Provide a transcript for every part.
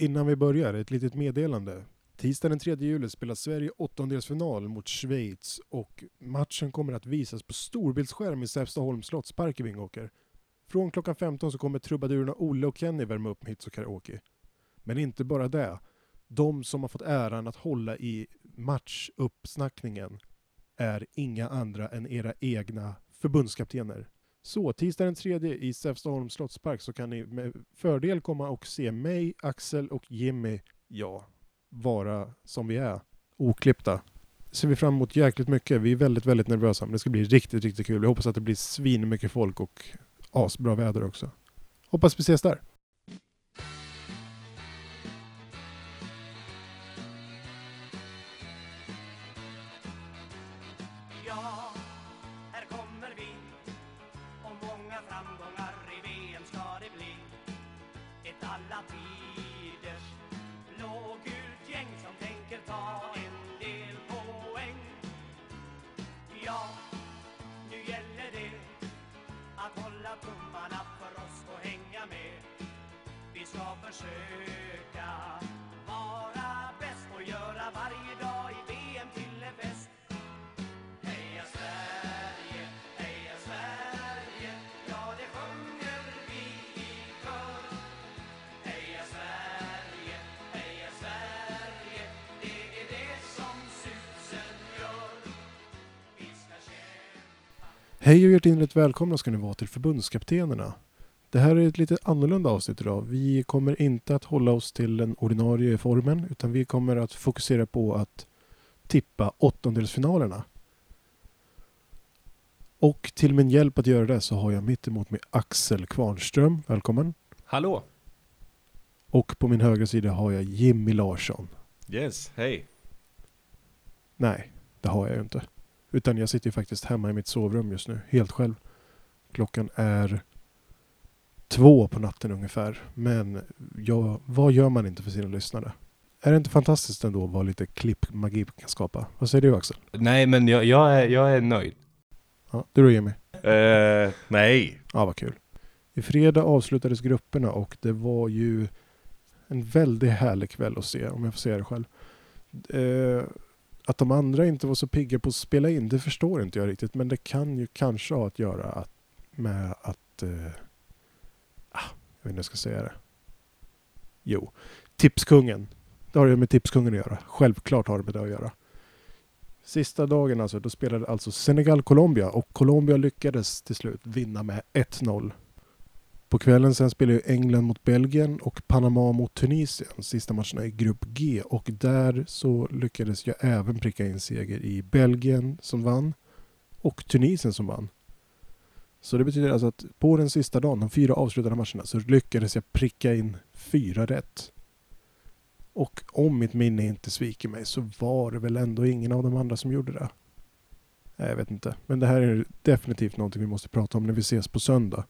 Innan vi börjar, ett litet meddelande. Tisdag den 3 juli spelar Sverige åttondelsfinal mot Schweiz och matchen kommer att visas på storbildsskärm i Säfstaholms slottspark i Vingåker. Från klockan 15 så kommer trubadurerna Olle och Kenny värma upp med hits och karaoke. Men inte bara det. De som har fått äran att hålla i matchuppsnackningen är inga andra än era egna förbundskaptener. Så tisdag den 3 i Säfstaholms slottspark så kan ni med fördel komma och se mig, Axel och Jimmy, ja, vara som vi är, oklippta. Ser vi fram emot jäkligt mycket. Vi är väldigt, väldigt nervösa, men det ska bli riktigt, riktigt kul. Jag hoppas att det blir svin mycket folk och asbra väder också. Hoppas vi ses där. Ja, Hej och hjärtinligt välkomna ska ni vara till förbundskaptenerna. Det här är ett lite annorlunda avsnitt idag. Vi kommer inte att hålla oss till den ordinarie formen utan vi kommer att fokusera på att tippa åttondelsfinalerna. Och till min hjälp att göra det så har jag mitt emot mig Axel Kvarnström. Välkommen. Hallå! Och på min högra sida har jag Jimmy Larsson. Yes, hej! Nej, det har jag ju inte. Utan jag sitter ju faktiskt hemma i mitt sovrum just nu, helt själv. Klockan är två på natten ungefär. Men jag, vad gör man inte för sina lyssnare? Är det inte fantastiskt ändå vad lite klippmagi kan skapa? Vad säger du Axel? Nej men jag, jag, är, jag är nöjd. Ja, du då Jimmy? Eh, nej. Ja, vad kul. I fredag avslutades grupperna och det var ju en väldigt härlig kväll att se, om jag får säga det själv. Eh, att de andra inte var så pigga på att spela in, det förstår inte jag riktigt. Men det kan ju kanske ha att göra att, med att... Eh, ah, jag vet inte hur jag ska säga det. Jo, Tipskungen. Det har ju med Tipskungen att göra. Självklart har det med det att göra. Sista dagen alltså, då spelade alltså Senegal-Colombia och Colombia lyckades till slut vinna med 1-0. På kvällen sen spelade ju England mot Belgien och Panama mot Tunisien, sista matcherna i grupp G. Och där så lyckades jag även pricka in seger i Belgien som vann och Tunisien som vann. Så det betyder alltså att på den sista dagen, de fyra avslutande matcherna, så lyckades jag pricka in fyra rätt. Och om mitt minne inte sviker mig så var det väl ändå ingen av de andra som gjorde det. Nej, Jag vet inte. Men det här är definitivt någonting vi måste prata om när vi ses på söndag.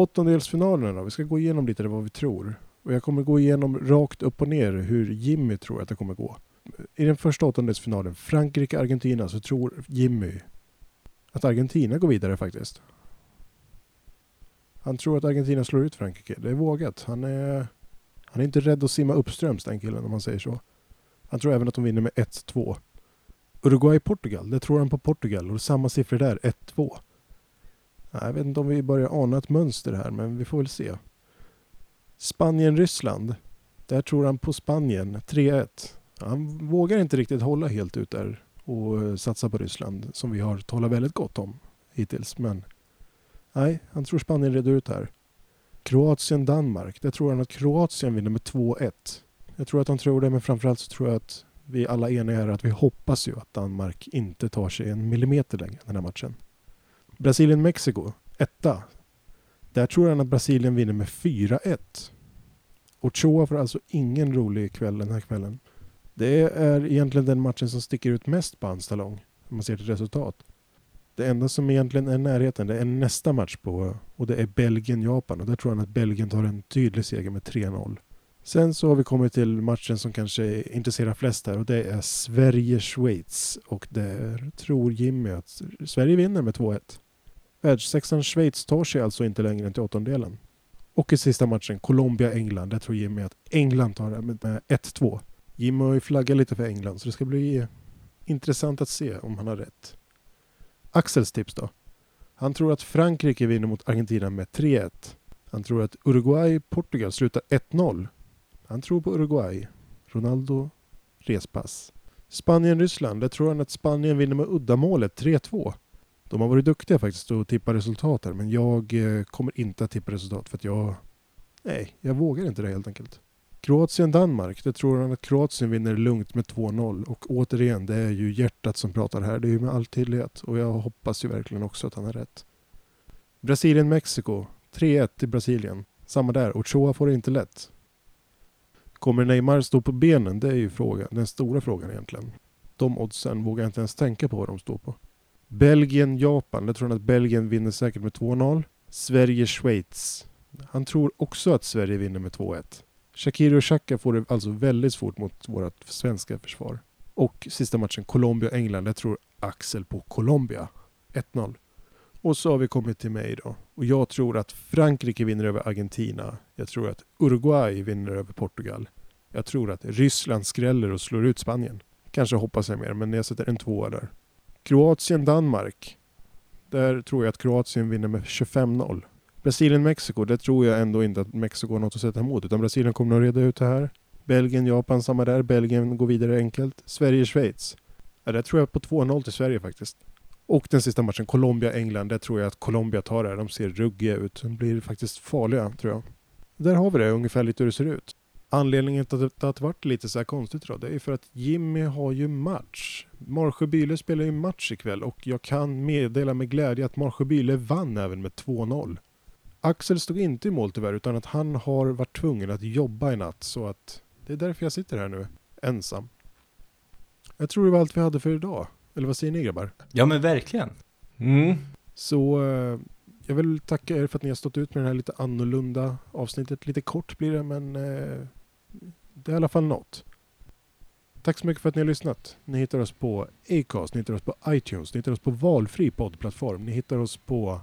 Åttondelsfinalerna då. Vi ska gå igenom lite vad vi tror. Och jag kommer gå igenom rakt upp och ner hur Jimmy tror att det kommer gå. I den första åttondelsfinalen, Frankrike-Argentina, så tror Jimmy att Argentina går vidare faktiskt. Han tror att Argentina slår ut Frankrike. Det är vågat. Han är, han är inte rädd att simma uppströms den killen om man säger så. Han tror även att de vinner med 1-2. Uruguay-Portugal, det tror han på Portugal och samma siffror där, 1-2. Jag vet inte om vi börjar ana ett mönster här, men vi får väl se. Spanien-Ryssland, där tror han på Spanien, 3-1. Han vågar inte riktigt hålla helt ut där och eh, satsa på Ryssland som vi har talat väldigt gott om hittills. Men nej, han tror Spanien reder ut här. Kroatien-Danmark, där tror han att Kroatien vinner med 2-1. Jag tror att han tror det, men framförallt så tror jag att vi alla är eniga här att vi hoppas ju att Danmark inte tar sig en millimeter längre den här matchen. Brasilien-Mexiko, etta. Där tror han att Brasilien vinner med 4-1. Ochoa får alltså ingen rolig kväll den här kvällen. Det är egentligen den matchen som sticker ut mest på hans talong, om man ser till resultat. Det enda som egentligen är i närheten, det är nästa match på, och det är Belgien-Japan. Och där tror han att Belgien tar en tydlig seger med 3-0. Sen så har vi kommit till matchen som kanske intresserar flest här och det är Sverige-Schweiz. Och där tror Jimmy att Sverige vinner med 2-1. Världssexan Schweiz tar sig alltså inte längre än till åttondelen. Och i sista matchen, Colombia-England, där tror Jimmy att England tar det med 1-2. Jimmy har ju flaggat lite för England så det ska bli eh, intressant att se om han har rätt. Axels tips då? Han tror att Frankrike vinner mot Argentina med 3-1. Han tror att Uruguay-Portugal slutar 1-0. Han tror på Uruguay. Ronaldo, respass. Spanien-Ryssland, där tror han att Spanien vinner med uddamålet 3-2. De har varit duktiga faktiskt att tippa resultat här, men jag eh, kommer inte att tippa resultat för att jag... Nej, jag vågar inte det helt enkelt. Kroatien-Danmark, det tror han att Kroatien vinner lugnt med 2-0 och återigen, det är ju hjärtat som pratar här. Det är ju med all tydlighet och jag hoppas ju verkligen också att han har rätt. Brasilien-Mexiko, 3-1 till Brasilien. Samma där, Ochoa får det inte lätt. Kommer Neymar stå på benen? Det är ju frågan, den stora frågan egentligen. De oddsen vågar jag inte ens tänka på vad de står på. Belgien-Japan, Där tror han att Belgien vinner säkert med 2-0. Sverige-Schweiz. Han tror också att Sverige vinner med 2-1. Shakiri och Xhaka får det alltså väldigt svårt mot vårt svenska försvar. Och sista matchen Colombia-England, Där tror Axel på Colombia. 1-0. Och så har vi kommit till mig då. Och jag tror att Frankrike vinner över Argentina. Jag tror att Uruguay vinner över Portugal. Jag tror att Ryssland skräller och slår ut Spanien. Kanske hoppas jag mer, men jag sätter en tvåa där. Kroatien-Danmark. Där tror jag att Kroatien vinner med 25-0. Brasilien-Mexiko, där tror jag ändå inte att Mexiko har något att sätta emot. Utan Brasilien kommer att reda ut det här. Belgien-Japan, samma där. Belgien går vidare enkelt. Sverige-Schweiz. Ja, där tror jag på 2-0 till Sverige faktiskt. Och den sista matchen, Colombia-England, där tror jag att Colombia tar det. här. De ser ruggiga ut. De blir faktiskt farliga, tror jag. Där har vi det, ungefär lite hur det ser ut. Anledningen till att det har varit lite så här konstigt då, det är för att Jimmy har ju match. Marsjö Byle spelar ju match ikväll och jag kan meddela med glädje att Marsjö Byle vann även med 2-0. Axel stod inte i mål tyvärr, utan att han har varit tvungen att jobba i natt, så att det är därför jag sitter här nu, ensam. Jag tror det var allt vi hade för idag. Eller vad säger ni grabbar? Ja men verkligen. Mm. Så eh, jag vill tacka er för att ni har stått ut med det här lite annorlunda avsnittet. Lite kort blir det, men eh, det är i alla fall något. Tack så mycket för att ni har lyssnat. Ni hittar oss på Acast, ni hittar oss på iTunes, ni hittar oss på valfri poddplattform. Ni hittar oss på...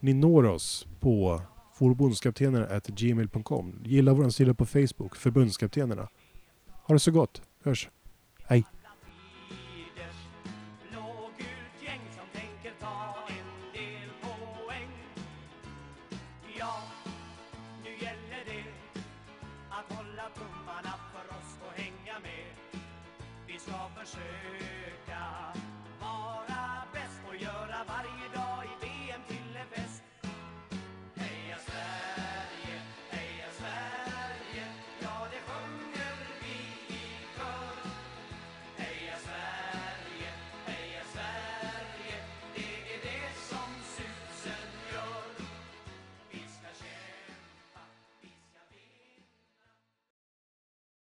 Ni når oss på forbundskaptenerna.gmail.com. Gilla vår sida på Facebook, Förbundskaptenerna. Ha det så gott. Hörs. Hej. Att hålla tummarna vi ska försöka.